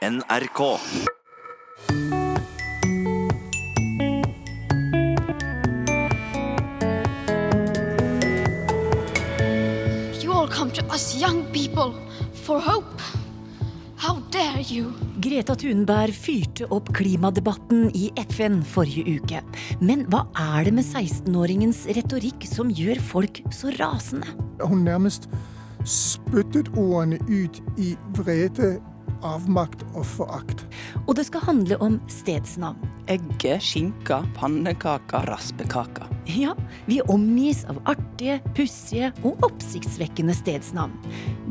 NRK. You all come to us young people for hope. How dare you? Greta Thunberg fyrte opp klimadebatten i FN forrige uke. Men hva er det med 16-åringens retorikk som gjør folk så rasende? Hun nærmest spyttet ordene ut i vrede, avmakt og forakt. Og det skal handle om stedsnavn. Egge, skinka, pannekaka, raspekaka. Ja, vi omgis av artige, pussige og oppsiktsvekkende stedsnavn.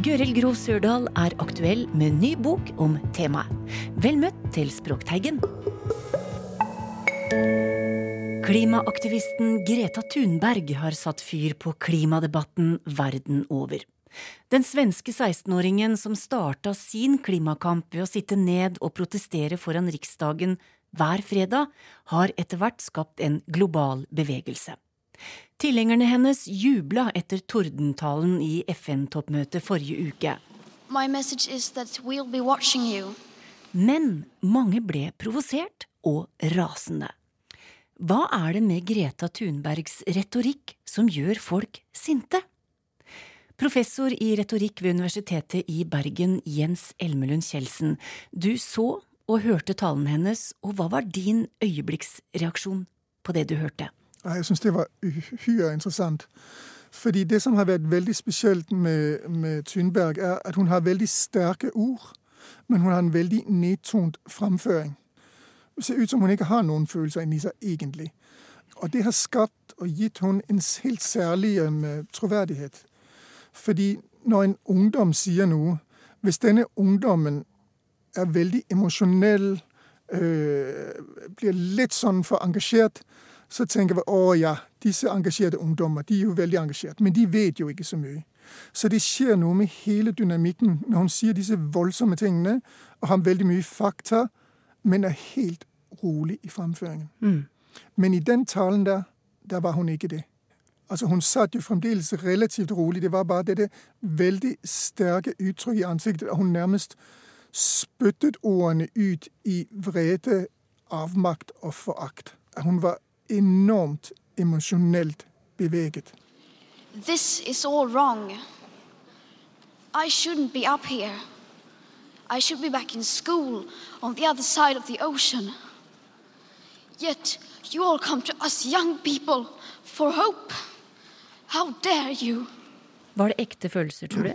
Gøril Grov Sørdal er aktuell med ny bok om temaet. Vel møtt til Språkteigen. Klimaaktivisten Greta Thunberg har satt fyr på klimadebatten verden over. Den svenske 16-åringen som starta sin klimakamp ved å sitte ned og protestere foran Riksdagen hver fredag, har etter hvert skapt en global bevegelse. Tilhengerne hennes jubla etter tordentalen i FN-toppmøtet forrige uke. We'll. Men mange ble provosert og rasende. Hva er det med Greta Thunbergs retorikk som gjør folk sinte? Professor i retorikk ved Universitetet i Bergen, Jens Elmelund Kjeldsen. Du så og hørte talen hennes, og hva var din øyeblikksreaksjon på det du hørte? Jeg syns det var uhyre interessant. Fordi det som har vært veldig spesielt med, med Thunberg, er at hun har veldig sterke ord, men hun har en veldig nedtont framføring. Det ser ut som hun ikke har noen følelser inni seg, egentlig. Og det har skapt og gitt hun en helt særlig troverdighet. Fordi når en ungdom sier noe, hvis denne ungdommen er veldig emosjonell, øh, blir litt sånn for engasjert, så tenker vi å ja, disse engasjerte ungdommer de er jo veldig engasjert. Men de vet jo ikke så mye. Så det skjer noe med hele dynamikken når hun sier disse voldsomme tingene, og har veldig mye fakta, men er helt rolig i fremføringen. Mm. Men i den talen der, der var hun ikke det. Altså Hun satt jo fremdeles relativt rolig. Det var bare dette veldig sterke uttrykk i ansiktet. Hun nærmest spyttet ordene ut i vrede, avmakt og forakt. Hun var enormt emosjonelt beveget. This is all wrong. I shouldn't be up here. I should be back in school on the other side of the ocean. Yet you all come to us young people for hope. How dare you? Var det ekte følelser, tror du?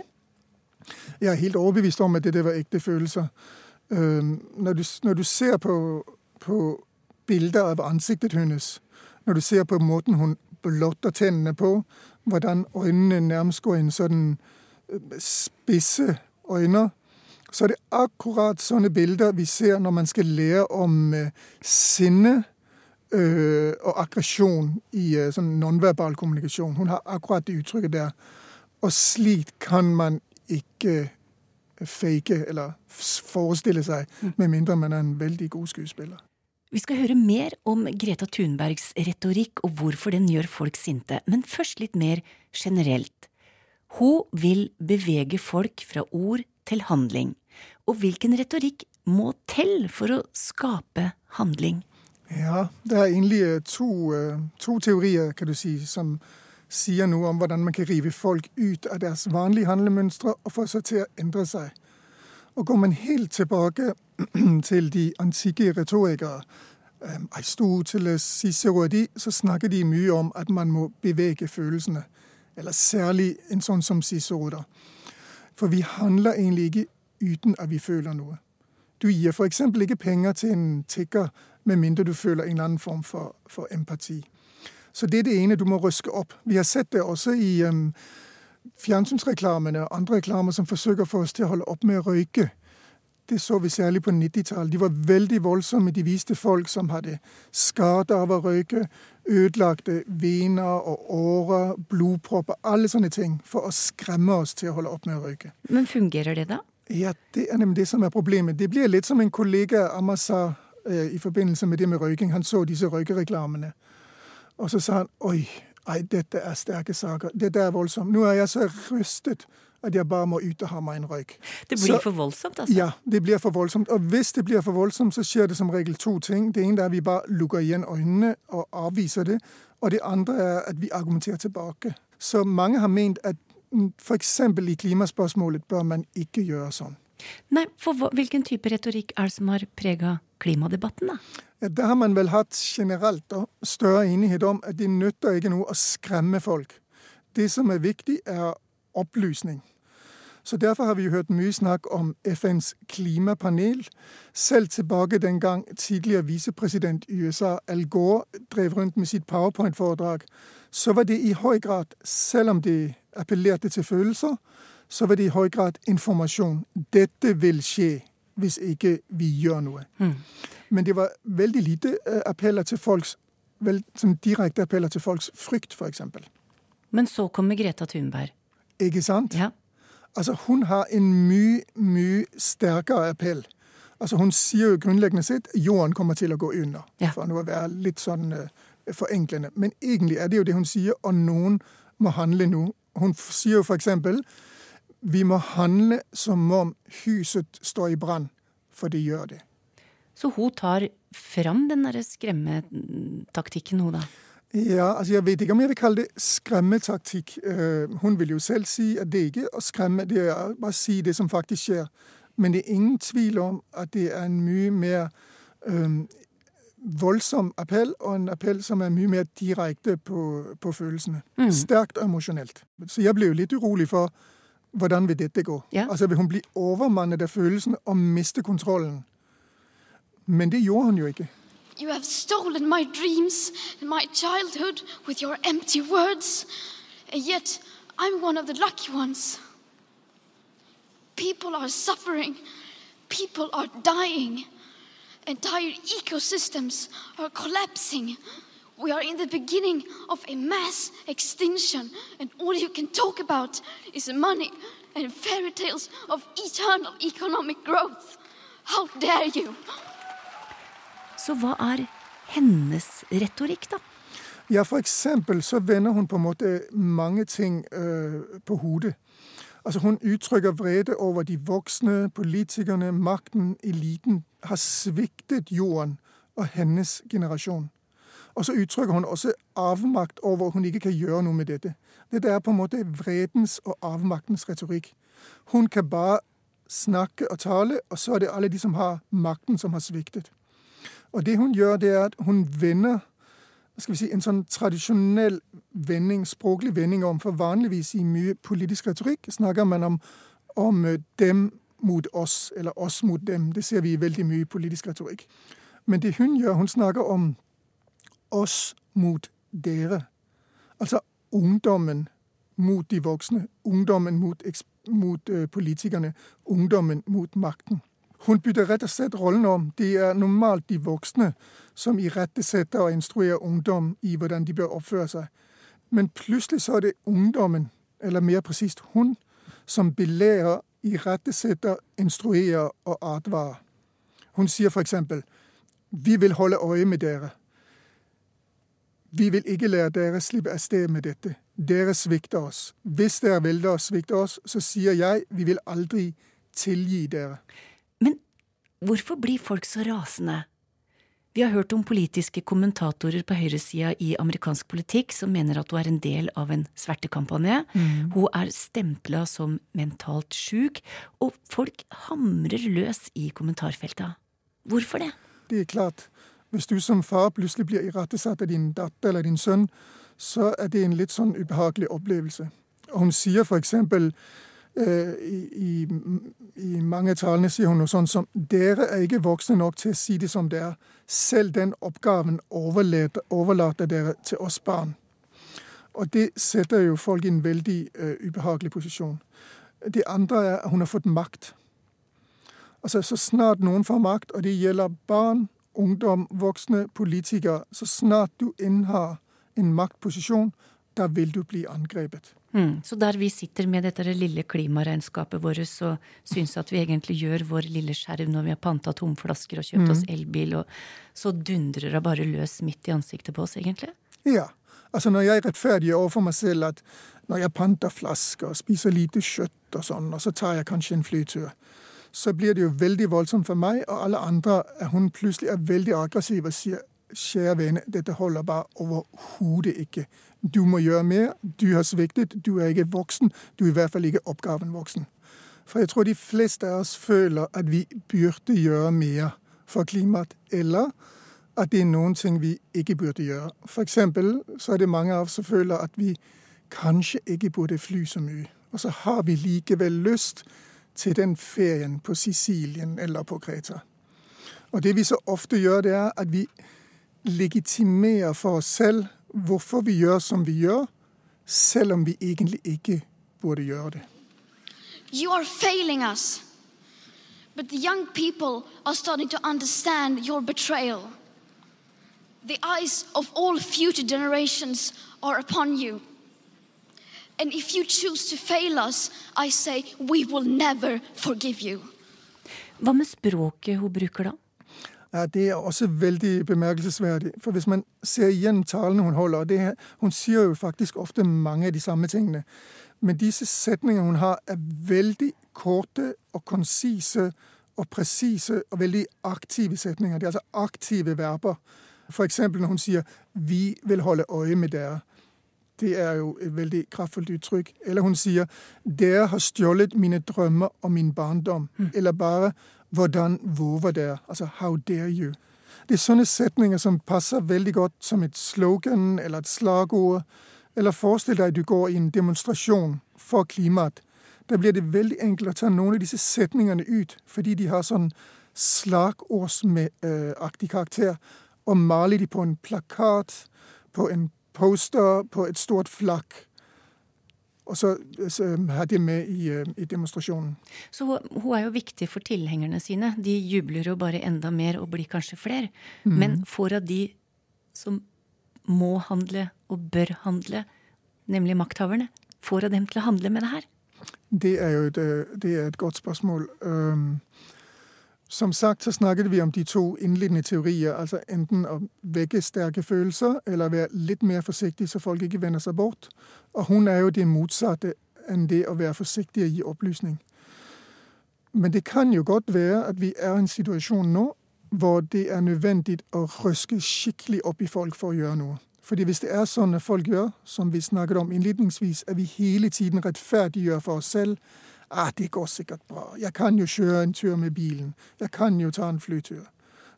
Jeg er helt overbevist om at det, det var ekte følelser. Når, du, når, du, ser på, på bilder av ansiktet hennes, når du ser på måten hun blotter tennene på, hvordan øynene nærmest går inn sånn spisse øyne, så er det akkurat sånne bilder vi ser når man skal lære om sinnet, sinne uh, og aggresjon i sånn nonverbal kommunikasjon. Hun har akkurat det uttrykket der. Og slik kan man ikke fake eller forestille seg, med mindre man er en veldig god skuespiller. Vi skal høre mer om Greta Thunbergs retorikk og hvorfor den gjør folk sinte, men først litt mer generelt. Hun vil bevege folk fra ord til handling. Og hvilken retorikk må til for å skape handling? Ja, det er egentlig to, to teorier, kan du si, som sier noe om hvordan man kan rive folk ut av deres vanlige handlemønstre og få seg til å endre seg. Og går man helt tilbake til de antikke retorikere, Aristoteles, Cicero, de, så snakker de mye om at man må bevege følelsene. Eller særlig en sånn som Cicero, da. For vi handler egentlig ikke uten at vi føler noe. Du gir f.eks. ikke penger til en tigger med mindre du føler en eller annen form for, for empati. Så det er det ene du må røske opp. Vi har sett det også i um, fjernsynsreklamene og andre reklamer som forsøker å få oss til å holde opp med å røyke. Det så vi særlig på 90-tallet. De var veldig voldsomme. De viste folk som hadde skader av å røyke, ødelagte vener og årer, blodpropper, alle sånne ting, for å skremme oss til å holde opp med å røyke. Men fungerer det, da? Ja, det er nemlig det som er problemet. Det blir litt som en kollega av eh, i forbindelse med det med røyking. Han så disse røykereklamene. Og så sa han oi, nei, dette er sterke saker. Dette er voldsomt. Nå er jeg så rystet at jeg bare må ut og ha meg en røyk. Det blir så, for voldsomt, altså? Ja, det blir for voldsomt. Og hvis det blir for voldsomt, så skjer det som regel to ting. Det ene er at vi bare lukker igjen øynene og avviser det. Og det andre er at vi argumenterer tilbake. Så mange har ment at f.eks. i klimaspørsmålet bør man ikke gjøre sånn. Nei, for Hvilken type retorikk er det som har prega klimadebatten, da? Det har man vel hatt generelt og større enighet om at det nytter ikke noe å skremme folk. Det som er viktig, er opplysning. Så Derfor har vi hørt mye snakk om FNs klimapanel. Selv tilbake den gang tidligere visepresident i USA Al Gore drev rundt med sitt powerpoint-foredrag, så var det i høy grad, selv om det appellerte til følelser, så var det i høy grad informasjon. Dette vil skje hvis ikke vi gjør noe. Mm. Men det var veldig lite eh, appeller til folks vel, direkte appeller til folks frykt, f.eks. Men så kommer Greta Thunberg. Ikke sant? Ja. Altså, hun har en mye, mye sterkere appell. Altså, hun sier jo grunnleggende sett jorden kommer til å gå under, ja. for å være litt sånn uh, forenklende. Men egentlig er det jo det hun sier, og noen må handle nå. Hun sier jo eksempel vi må handle som om huset står i brann, for det gjør det. Så hun tar fram den derre skremmetaktikken, hun da? Ja, altså Jeg vet ikke om jeg vil kalle det skremmetaktikk. Uh, hun vil jo selv si at det ikke er å skremme, det er bare å si det som faktisk skjer. Men det er ingen tvil om at det er en mye mer um, voldsom appell, og en appell som er mye mer direkte på, på følelsene. Mm. Sterkt og emosjonelt. Så jeg ble jo litt urolig for hvordan vil dette gå. Ja. Altså Vil hun bli overmannet av følelsen og miste kontrollen? Men det gjorde hun jo ikke. You have stolen my dreams and my childhood with your empty words, and yet I'm one of the lucky ones. People are suffering, people are dying, entire ecosystems are collapsing. We are in the beginning of a mass extinction, and all you can talk about is money and fairy tales of eternal economic growth. How dare you! Så hva er hennes retorikk, da? Ja, for eksempel så vender hun på en måte mange ting øh, på hodet. Altså Hun uttrykker vrede over de voksne, politikerne, makten, eliten har sviktet jorden og hennes generasjon. Og så uttrykker hun også avmakt over at hun ikke kan gjøre noe med dette. Dette er på en måte vredens og avmaktens retorikk. Hun kan bare snakke og tale, og så er det alle de som har makten, som har sviktet. Og det hun gjør, det er at hun vender skal vi si, en sånn tradisjonell vending, språklig vending om. For vanligvis i mye politisk retorikk snakker man om, om dem mot oss, eller oss mot dem. Det ser vi i veldig mye politisk retorikk. Men det hun gjør, hun snakker om oss mot dere. Altså ungdommen mot de voksne. Ungdommen mot, mot uh, politikerne. Ungdommen mot makten. Hun bytter rett og slett rollen om. Det er normalt de voksne som irettesetter og instruerer ungdom i hvordan de bør oppføre seg. Men plutselig så er det ungdommen, eller mer presist hun, som belærer, irettesetter, instruerer og advarer. Hun sier eksempel vi vil holde øye med dere. Vi vil ikke lære dere slippe av sted med dette. Dere svikter oss. Hvis dere velger å svikte oss, så sier jeg vi vil aldri tilgi dere. Men hvorfor blir folk så rasende? Vi har hørt om politiske kommentatorer på høyresida i amerikansk politikk som mener at hun er en del av en svertekampanje. Mm. Hun er stempla som mentalt sjuk, og folk hamrer løs i kommentarfelta. Hvorfor det? Det er klart. Hvis du som far plutselig blir irettesatt av din datter eller din sønn, så er det en litt sånn ubehagelig opplevelse. Og hun sier eksempel Eh, i, i, mange av talene sier hun noe sånt som dere er ikke voksne nok til å si det som det er. Selv den oppgaven overlater dere til oss barn. Og det setter jo folk i en veldig uh, ubehagelig posisjon. Det andre er at hun har fått makt. Altså Så snart noen får makt, og det gjelder barn, ungdom, voksne, politikere Så snart du innehar en maktposisjon, da vil du bli angrepet. Mm. Så der vi sitter med dette lille klimaregnskapet vårt og syns at vi egentlig gjør vår lille skjerv når vi har panta tomflasker og kjøpt mm. oss elbil, og så dundrer det bare løs midt i ansiktet på oss, egentlig? Ja. Altså Når jeg rettferdiggjør overfor meg selv at når jeg panter flasker og spiser lite kjøtt og sånn, og så tar jeg kanskje en flytur, så blir det jo veldig voldsomt for meg og alle andre at hun plutselig er veldig aggressiv og sier kjære vene, dette holder bare overhodet ikke. Du må gjøre mer. Du har sviktet. Du er ikke voksen. Du er i hvert fall ikke oppgaven voksen. For jeg tror de fleste av oss føler at vi burde gjøre mer for klimaet, eller at det er noen ting vi ikke burde gjøre. For eksempel så er det mange av oss som føler at vi kanskje ikke burde fly så mye. Og så har vi likevel lyst til den ferien på Sicilien eller på Kreta. Og det vi så ofte gjør, det er at vi legitimerer for oss selv hvorfor vi gjør som vi gjør, selv om vi egentlig ikke burde gjøre det. You are failing us. But the young people are starting to understand your betrayal. The eyes of all future generations are upon you. And if you choose to fail us, I say we will never forgive you. Hva med språket hun bruker da? Ja, Det er også veldig bemerkelsesverdig. For hvis man ser igjen talene hun holder det, Hun sier jo faktisk ofte mange av de samme tingene. Men disse setningene hun har, er veldig korte og konsise og presise og veldig aktive setninger. Det er altså aktive verber. F.eks. når hun sier 'vi vil holde øye med dere'. Det er jo et veldig kraftfullt uttrykk. Eller hun sier 'dere har stjålet mine drømmer og min barndom'. Mm. Eller bare 'hvordan våger dere'? Altså 'how dare you'? Det er sånne setninger som passer veldig godt som et slogan eller et slagord. Eller forestill deg at du går i en demonstrasjon for klimaet. Da blir det veldig enkelt å ta noen av disse setningene ut, fordi de har sånn slagordsaktig karakter, og male de på en plakat, på en poster på et stort flakk. Og så, så de det med i, øh, i, demonstrasjonen. Så hun er jo viktig for tilhengerne sine. De jubler jo bare enda mer og blir kanskje flere. Mm. Men får av de som må handle og bør handle, nemlig makthaverne, får av dem til å handle med det her? Det er jo et, øh, det er et godt spørsmål. Um, som sagt så snakket vi om de to innledende teorier, altså enten å vekke sterke følelser eller være litt mer forsiktig så folk ikke vender seg bort. Og hun er jo det motsatte enn det å være forsiktig og gi opplysning. Men det kan jo godt være at vi er i en situasjon nå hvor det er nødvendig å røske skikkelig opp i folk for å gjøre noe. Fordi hvis det er sånn at folk gjør, som vi snakket om innledningsvis, at vi hele tiden rettferdiggjør for oss selv Ah, det går sikkert bra. Jeg kan jo kjøre en tur med bilen. Jeg kan jo ta en flytur.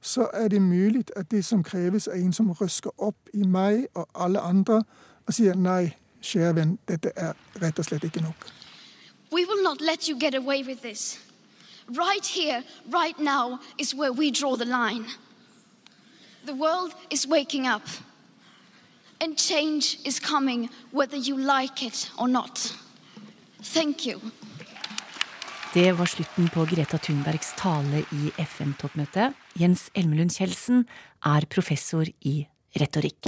Så er det mulig at det som kreves, er en som røsker opp i meg og alle andre og sier nei, kjære venn, dette er rett og slett ikke nok. We will not let you get away with this. Right here, right now, is where we draw the line. The world is waking up, and change is coming whether you like it or not. Thank you. Det var slutten på Greta Thunbergs tale i FN-toppmøtet. Jens Elmelund Kjeldsen er professor i retorikk.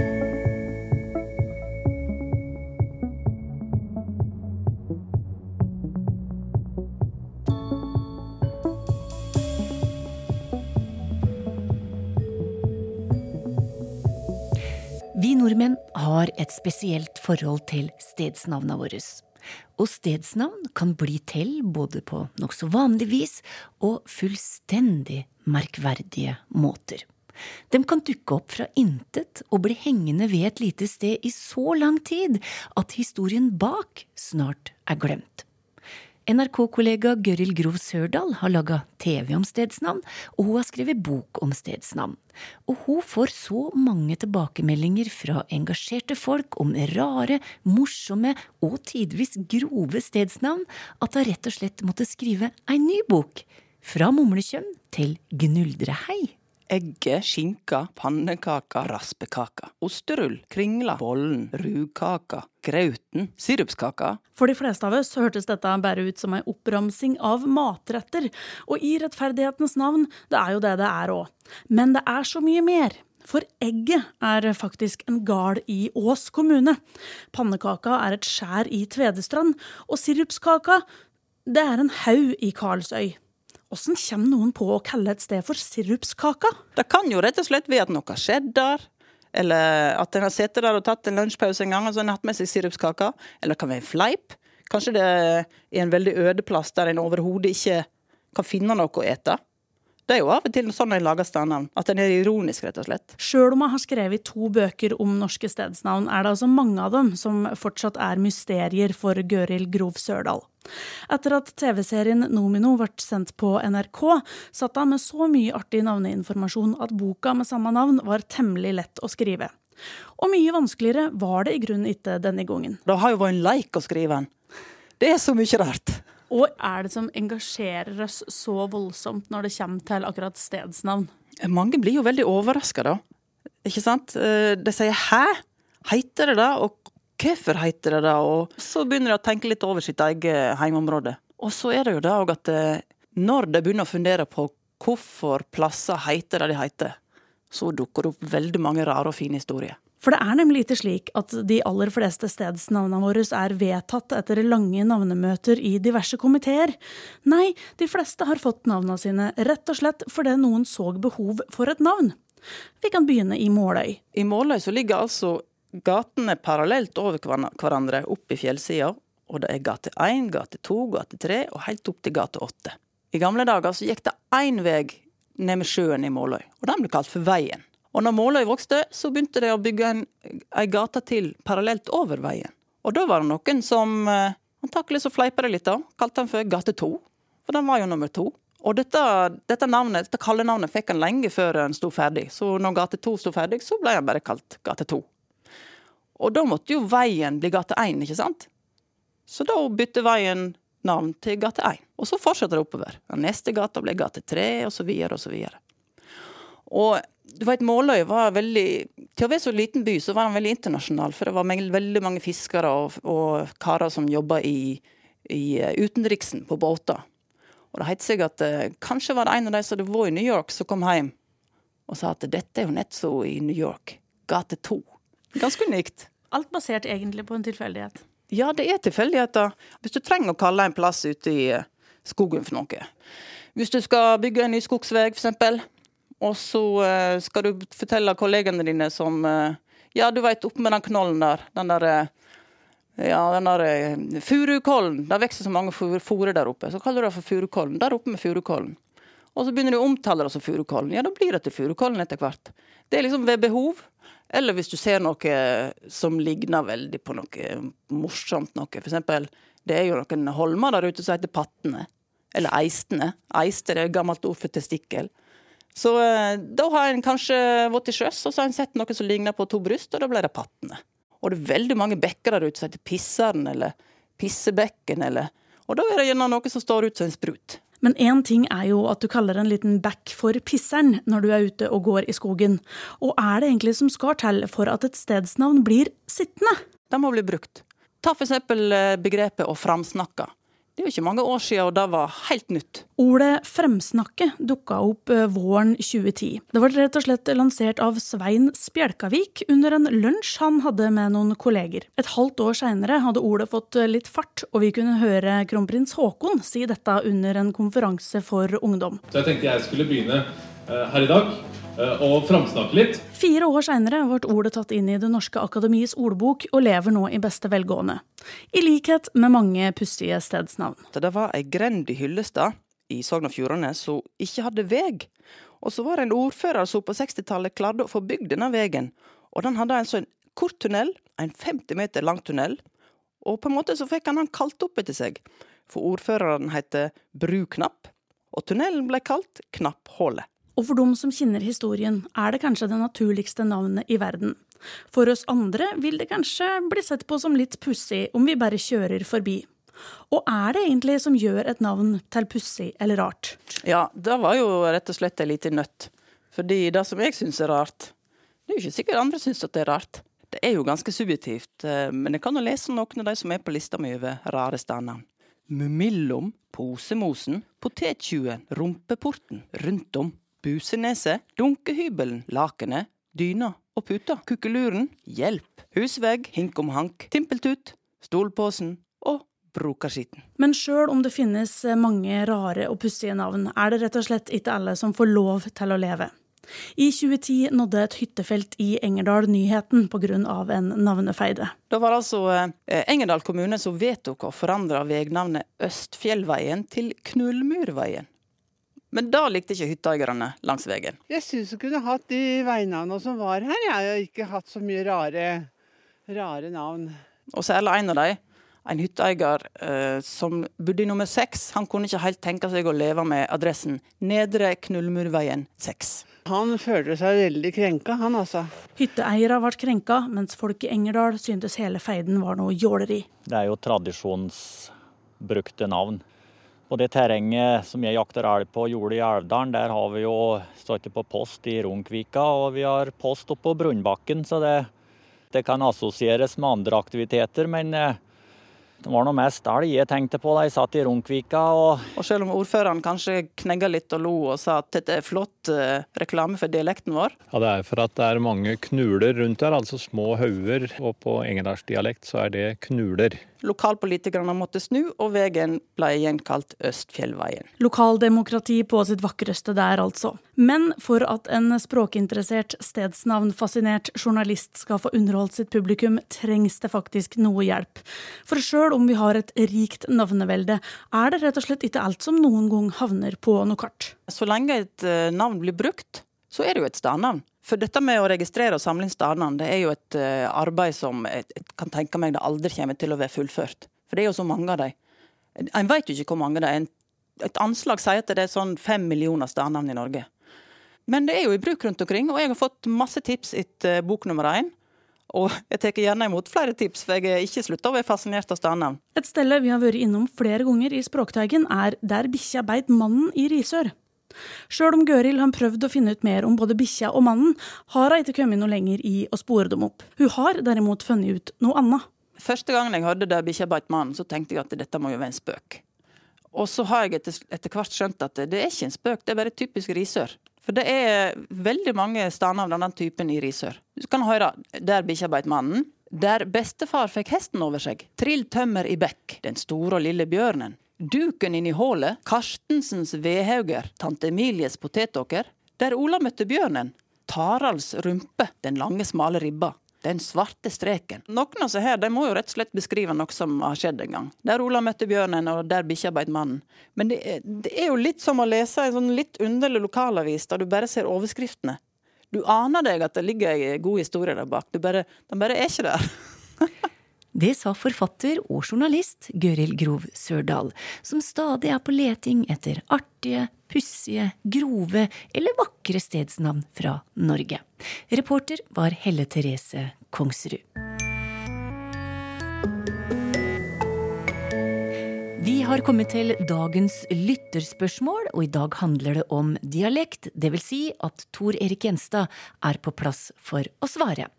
Vi nordmenn har et spesielt forhold til stedsnavna våre. Og stedsnavn kan bli til både på nokså vanlig vis og fullstendig merkverdige måter. De kan dukke opp fra intet og bli hengende ved et lite sted i så lang tid at historien bak snart er glemt. NRK-kollega Gøril Grov Sørdal har laga TV om stedsnavn, og hun har skrevet bok om stedsnavn. Og hun får så mange tilbakemeldinger fra engasjerte folk om rare, morsomme og tidvis grove stedsnavn at hun rett og slett måtte skrive ei ny bok. Fra mumlekjønn til gnuldrehei egge, skinka, pannekaka, raspekaka, osterull, kringla, bollen, rugkaka, grauten, sirupskaka. For de fleste av oss hørtes dette bare ut som ei oppramsing av matretter, og i rettferdighetens navn, det er jo det det er òg. Men det er så mye mer. For egget er faktisk en gard i Ås kommune. Pannekaka er et skjær i Tvedestrand, og sirupskaka, det er en haug i Karlsøy. Åssen kommer noen på å kalle et sted for sirupskaka? Det kan jo rett og slett være at noe har skjedd der. Eller at en har sittet der og tatt en lunsjpause en gang og så har hatt med seg sirupskaka. Eller det kan være en fleip. Kanskje det er en veldig øde plass der en overhodet ikke kan finne noe å ete. Det er jo av og til sånn en lager stednavn, at en er ironisk, rett og slett. Sjøl om jeg har skrevet to bøker om norske stedsnavn, er det altså mange av dem som fortsatt er mysterier for Gøril Grov Sørdal. Etter at TV-serien Nomino ble sendt på NRK, satt hun med så mye artig navneinformasjon at boka med samme navn var temmelig lett å skrive. Og mye vanskeligere var det i grunnen ikke denne gangen. Det har jo vært en leik å skrive den. Det er så mye rart. Og er det som engasjerer oss så voldsomt når det kommer til akkurat stedsnavn? Mange blir jo veldig overraska, da. Ikke sant? Eh, de sier 'hæ? Heiter det det?' Og hvorfor heiter det det? Og så begynner de å tenke litt over sitt eget heimområde. Og så er det jo det òg at eh, når de begynner å fundere på hvorfor plasser heiter det de heiter, så dukker det opp veldig mange rare og fine historier. For det er nemlig ikke slik at de aller fleste stedsnavnene våre er vedtatt etter lange navnemøter i diverse komiteer. Nei, de fleste har fått navnene sine rett og slett fordi noen så behov for et navn. Vi kan begynne i Måløy. I Måløy så ligger altså gatene parallelt over hverandre opp i fjellsida. Og det er gate 1, gate 2, gate 3 og helt opp til gate 8. I gamle dager så gikk det én vei ned med sjøen i Måløy, og den ble kalt for Veien. Og når Måløy vokste, så begynte de å bygge en, ei gate til parallelt over veien. Og da var det noen som eh, antakelig så fleipa det litt, da. Kalte den for Gate 2. For den var jo nummer to. Og dette, dette navnet, dette kallenavnet fikk han lenge før den sto ferdig. Så når Gate 2 sto ferdig, så ble han bare kalt Gate 2. Og da måtte jo veien bli Gate 1, ikke sant? Så da bytte veien navn til Gate 1. Og så fortsetter det oppover. Den neste gata ble Gate 3, og så videre og så videre. Og du vet, Måløy var veldig Til å være så liten by, så var den veldig internasjonal. For det var veldig mange fiskere og, og karer som jobba i, i eh, utenriksen på båter. Og det het seg at uh, kanskje var det en av de som hadde vært i New York, som kom hjem og sa at dette er jo nettopp i New York. Gate 2. Ganske unikt. Alt basert egentlig på en tilfeldighet. Ja, det er tilfeldigheter. Hvis du trenger å kalle en plass ute i uh, skogen for noe. Hvis du skal bygge en ny skogsvei, f.eks., og så uh, skal du fortelle kollegene dine som uh, Ja, du veit, oppe med den knollen der. Den der ja, den der Furukollen. Det vokser så mange fòrer der oppe. Så kaller du det for Furukollen. Der oppe med Furukollen. Og så begynner du å omtale det som Furukollen. Ja, da blir det til Furukollen etter hvert. Det er liksom ved behov. Eller hvis du ser noe som ligner veldig på noe morsomt noe. For eksempel, det er jo noen holmer der ute som heter Pattene. Eller Eistene. Eister er et gammelt ord for testikkel. Så eh, da har en kanskje vært til sjøs, og så har en sett noe som ligner på to bryst, og da ble det pattene. Og det er veldig mange bekker der ute som heter Pisseren eller Pissebekken, eller Og da er det gjerne noe som står ut som en sprut. Men én ting er jo at du kaller en liten bekk for pisseren når du er ute og går i skogen. Og er det egentlig som skal til for at et stedsnavn blir sittende? Det må bli brukt. Ta eksempel eh, begrepet å framsnakke. Det er jo ikke mange år siden, og det var helt nytt. Ordet 'fremsnakke' dukka opp eh, våren 2010. Det ble rett og slett lansert av Svein Spjelkavik under en lunsj han hadde med noen kolleger. Et halvt år seinere hadde ordet fått eh, litt fart, og vi kunne høre kronprins Haakon si dette under en konferanse for ungdom. Så jeg tenkte jeg skulle begynne eh, her i dag og framsnakke litt. Fire år seinere ble ordet tatt inn i Det norske akademiets ordbok og lever nå i beste velgående. I likhet med mange pussige stedsnavn. Det var ei grend i Hyllestad i Sogn og Fjordane som ikke hadde veg. Og så var det en ordfører som på 60-tallet klarte å få bygd denne vegen. Og den hadde altså en kort tunnel, en 50 meter lang tunnel. Og på en måte så fikk han han kalt opp etter seg. For ordføreren heter Bruknapp, og tunnelen ble kalt Knapphullet. Og for dem som kjenner historien, er det kanskje det naturligste navnet i verden. For oss andre vil det kanskje bli sett på som litt pussig om vi bare kjører forbi. Og er det egentlig som gjør et navn til pussig eller rart? Ja, det var jo rett og slett ei lita nøtt. Fordi det som jeg syns er rart, det er jo ikke sikkert andre syns at det er rart. Det er jo ganske subjektivt, eh, men jeg kan jo lese noen av de som er på lista mi over rare steder. Mumillom, Posemosen, Potettjuen, Rumpeporten, Rundt om, Buseneset, dunkehybelen, lakenet, dyna og puta, kukkeluren, hjelp, husvegg, hink om hank, timpeltut, stolposen og brokarskitten. Men sjøl om det finnes mange rare og pussige navn, er det rett og slett ikke alle som får lov til å leve. I 2010 nådde et hyttefelt i Engerdal nyheten pga. en navnefeide. Det var altså eh, Engerdal kommune som vedtok å forandre vegnavnet Østfjellveien til Knullmurveien. Men da likte ikke hytteeierne langs veien. Jeg syns hun kunne hatt de veinavnene som var her. Jeg har ikke hatt så mye rare, rare navn. Og særlig en av dem, en hytteeier eh, som bodde i nummer seks, han kunne ikke helt tenke seg å leve med adressen Nedre Knullmurveien 6. Han følte seg veldig krenka, han altså. Hytteeiere ble krenka, mens folk i Engerdal syntes hele feiden var noe jåleri. Det er jo tradisjonsbrukte navn. På det terrenget som jeg jakter elg på jordet i Elvdalen, der har vi jo stått på post i Runkvika, og vi har post oppe på Brunbakken, så det, det kan assosieres med andre aktiviteter. Men eh, det var noe mest elg jeg tenkte på da jeg satt i Runkvika. Og, og selv om ordføreren kanskje knegga litt og lo og sa at dette er flott eh, reklame for dialekten vår? Ja, det er for at det er mange knuler rundt der, altså små hauger. Og på engerdalsdialekt så er det knuler. Lokalpolitikerne måtte snu, og veien ble igjen kalt Østfjellveien. Lokaldemokrati på sitt vakreste der, altså. Men for at en språkinteressert, stedsnavnfascinert journalist skal få underholdt sitt publikum, trengs det faktisk noe hjelp. For sjøl om vi har et rikt navnevelde, er det rett og slett ikke alt som noen gang havner på noe kart. Så lenge et eh, navn blir brukt, så er det jo et stednavn. For dette med å registrere og samle inn stednavn, det er jo et uh, arbeid som jeg, kan tenke meg det aldri kommer til å være fullført. For det er jo så mange av dem. En vet jo ikke hvor mange det er. Et anslag sier at det er sånn fem millioner stednavn i Norge. Men det er jo i bruk rundt omkring, og jeg har fått masse tips etter bok nummer én. Og jeg tar gjerne imot flere tips, for jeg er ikke slutta å være fascinert av stednavn. Et sted vi har vært innom flere ganger i Språkteigen, er Der bikkja beit mannen i Risør. Sjøl om Gøril har prøvd å finne ut mer om både bikkja og mannen, har hun ikke kommet noe lenger i å spore dem opp. Hun har derimot funnet ut noe annet. Første gangen jeg hørte der bikkja beit mannen, så tenkte jeg at dette må jo være en spøk. Og så har jeg etter, etter, hvert skjønt at det er ikke en spøk, det er bare typisk Risør. For det er veldig mange steder av denne typen i Risør. Du kan høre 'Der bikkja beit mannen', 'Der bestefar fikk hesten over seg', 'Trill tømmer i bekk', 'Den store og lille bjørnen', Duken inn i hullet, Karstensens vedhauger, tante Emilies potetåker, der Ola møtte bjørnen, Taralds rumpe, den lange, smale ribba, den svarte streken. Noen av seg her de må jo rett og slett beskrive noe som har skjedd en gang. Der Ola møtte bjørnen, og der bikkja beit mannen. Men det er, det er, jo litt som å lese en sånn litt underlig lokalavis, der du bare ser overskriftene. Du aner deg at det ligger ei god historie der bak, du bare, den bare er ikke der. Det sa forfatter og journalist Gøril Grov Sørdal, som stadig er på leting etter artige, pussige, grove eller vakre stedsnavn fra Norge. Reporter var Helle Therese Kongsrud. Vi har kommet til dagens lytterspørsmål, og i dag handler det om dialekt. Det vil si at Tor Erik Gjenstad er på plass for å svare.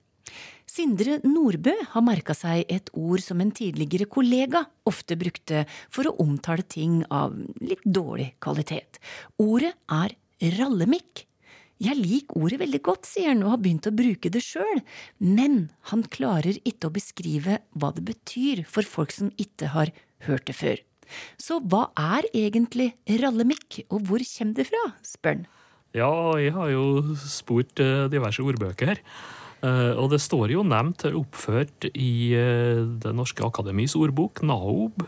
Sindre Nordbø har merka seg et ord som en tidligere kollega ofte brukte for å omtale ting av litt dårlig kvalitet. Ordet er rallemikk. Jeg liker ordet veldig godt, sier han og har begynt å bruke det sjøl, men han klarer ikke å beskrive hva det betyr for folk som ikke har hørt det før. Så hva er egentlig rallemikk, og hvor kommer det fra, spør han. Ja, jeg har jo spurt eh, diverse ordbøker. her. Eh, og det står jo nevnt oppført i eh, Det norske akademis ordbok, NAOB,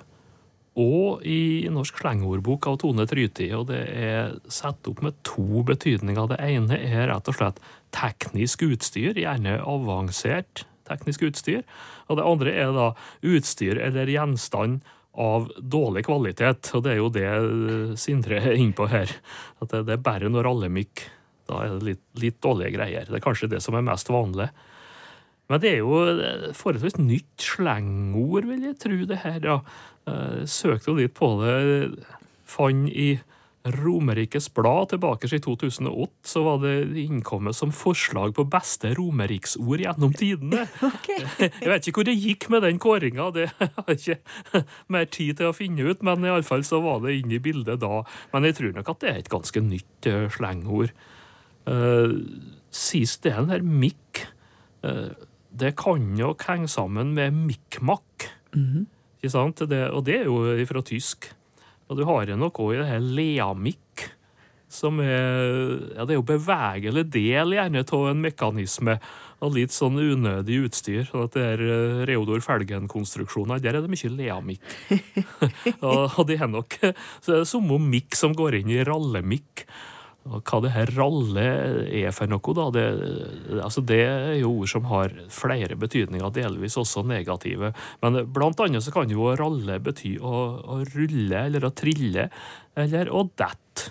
og i Norsk slengordbok av Tone Tryti. Og det er satt opp med to betydninger. Det ene er rett og slett teknisk utstyr, gjerne avansert teknisk utstyr. Og det andre er da utstyr eller gjenstand av dårlig kvalitet. Og det er jo det Sindre er inne på her. At det, er bare når alle mikk da er det litt, litt, dårlige greier. Det er kanskje det som er mest vanlig. Men det er jo forholdsvis nytt slengord, vil jeg tro, det her. Ja. Søkte jo litt på det. Fant i Romerikes Blad tilbake i 2008 så var det innkommet som forslag på beste romeriksord gjennom tidene. Okay. Jeg vet ikke hvor det gikk med den kåringa, det har jeg ikke mer tid til å finne ut, men iallfall så var det inne i bildet da. Men jeg tror nok at det er et ganske nytt eh, slengord. Uh, sist delen her, mikk, uh, det kan nok henge sammen med mikkmakk. Mm -hmm. Det, og det er jo fra tysk. Og du har jo noe i det her leamikk, som er Ja, det er jo bevegelig del gjerne av en mekanisme og litt sånn unødig utstyr. sånn at det er eh, Reodor Felgen-konstruksjoner, der er det mye leamikk. og, og er nok så er det samme mikk som går inn i rallemikk. Og hva det her ralle er for noe, da, det, altså det er jo ord som har flere betydninger, delvis også negative. Men blant annet så kan jo ralle bety å, å rulle eller å trille, eller å dette.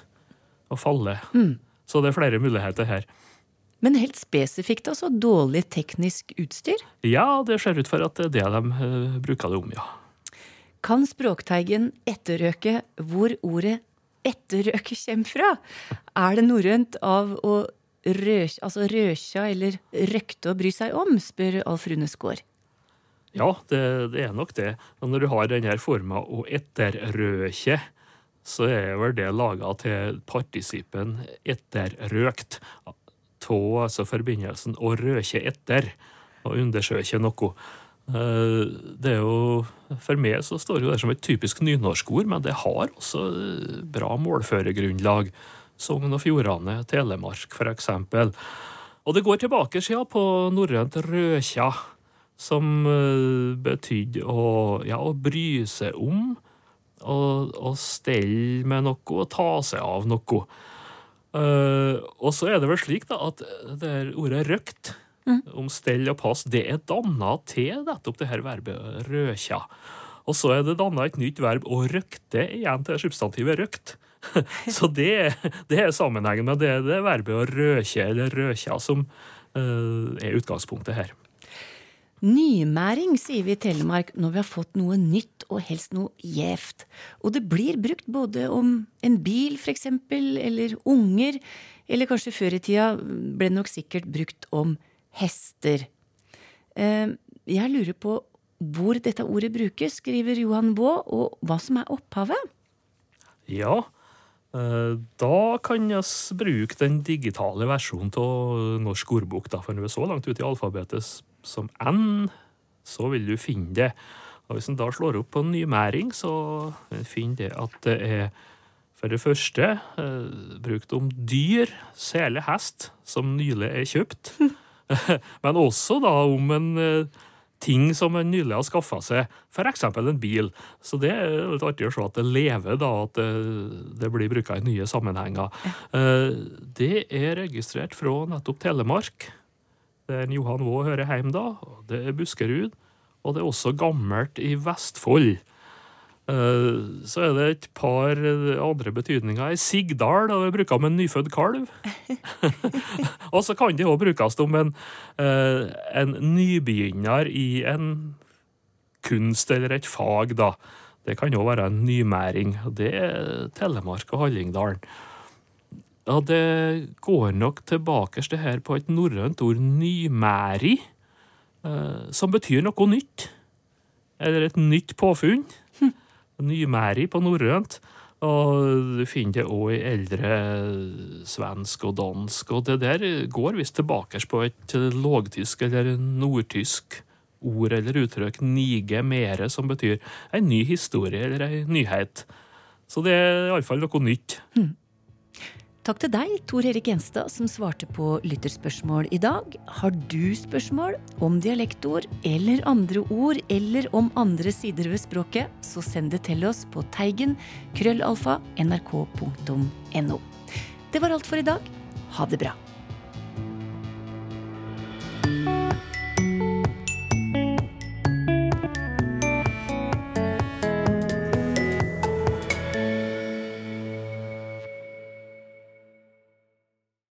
Å falle. Mm. Så det er flere muligheter her. Men helt spesifikt altså dårlig teknisk utstyr? Ja, det ser ut for at det er det de uh, bruker det om, ja. Kan Språkteigen etterøke hvor ordet etterrøke kommer fra? Er det norrønt av å røk, altså røkja eller røkte å bry seg om, spør Alf Runesgaard. Ja, det, det, er nok det. Og når du har denne forma å etterrøke, så er vel det laga til partisipen etterrøkt. Av altså forbindelsen å røke etter, og undersøke noe. Eh, det er jo, For meg så står det som et typisk nynorskord, men det har også bra målførergrunnlag. Sogn og Fjordane, Telemark f.eks. Og det går tilbake siden på norrønt røkja, som uh, betydde å, ja, å bry seg om. Å stelle med noe, og ta seg av noe. Og så er det vel slik da, at det ordet røkt mm. om stell og pass, det er danna til nettopp det her verbet røkja. Og så er det danna et nytt verb å røkte igjen til substantivet røkt. Så det, det, er sammenhengen med det, det verbet å røkje eller røkja som uh, er utgangspunktet her. Nymæring, sier vi i Telemark når vi har fått noe nytt og helst noe gjevt. Og det blir brukt både om en bil, for eksempel, eller unger, eller kanskje før i tida ble det nok sikkert brukt om hester. Eh, jeg lurer på hvor dette ordet brukes, skriver Johan Vaa, og hva som er opphavet? Ja, eh, da kan vi bruke den digitale versjonen av Norsk ordbok. Da, for når vi er så langt ute i alfabetet som N, så vil du finne det. Og Hvis en da slår opp på nymæring, så finner det at det er for det første eh, brukt om dyr, særlig hest, som nylig er kjøpt. Men også da om en eh, ting som en nylig har skaffa seg, f.eks. en bil. Så det er litt artig å se at det lever, da, at det, blir bruka i nye sammenhenger. Eh, det er registrert fra nettopp Telemark, der Johan Vaa hører hjemme da. Det er Buskerud, og det er også gammelt i Vestfold. Eh, så er det et par andre betydninger. Sigdal vi brukt om en nyfødt kalv. og så kan det òg brukes om en, eh, en, nybegynner i en kunst eller et fag, da. Det kan òg være en nymæring. Det er Telemark og Hallingdalen. Ja, det går nok tilbake til her på et norrønt ord, nymæri, eh, som betyr noe nytt. Eller et nytt påfunn nymæri på norrønt. Og du finner det òg i eldre svensk og dansk. Og det der går visst tilbake på et lågtysk eller nordtysk ord eller uttrykk, nige mere, som betyr en ny historie eller en nyhet. Så det er iallfall noe nytt. Mm. Takk til deg, Tor Erik Gjenstad, som svarte på lytterspørsmål i dag. Har du spørsmål om dialektord eller andre ord, eller om andre sider ved språket, så send det til oss på teigen krøllalfa nrk.no. Det var alt for i dag. Ha det bra.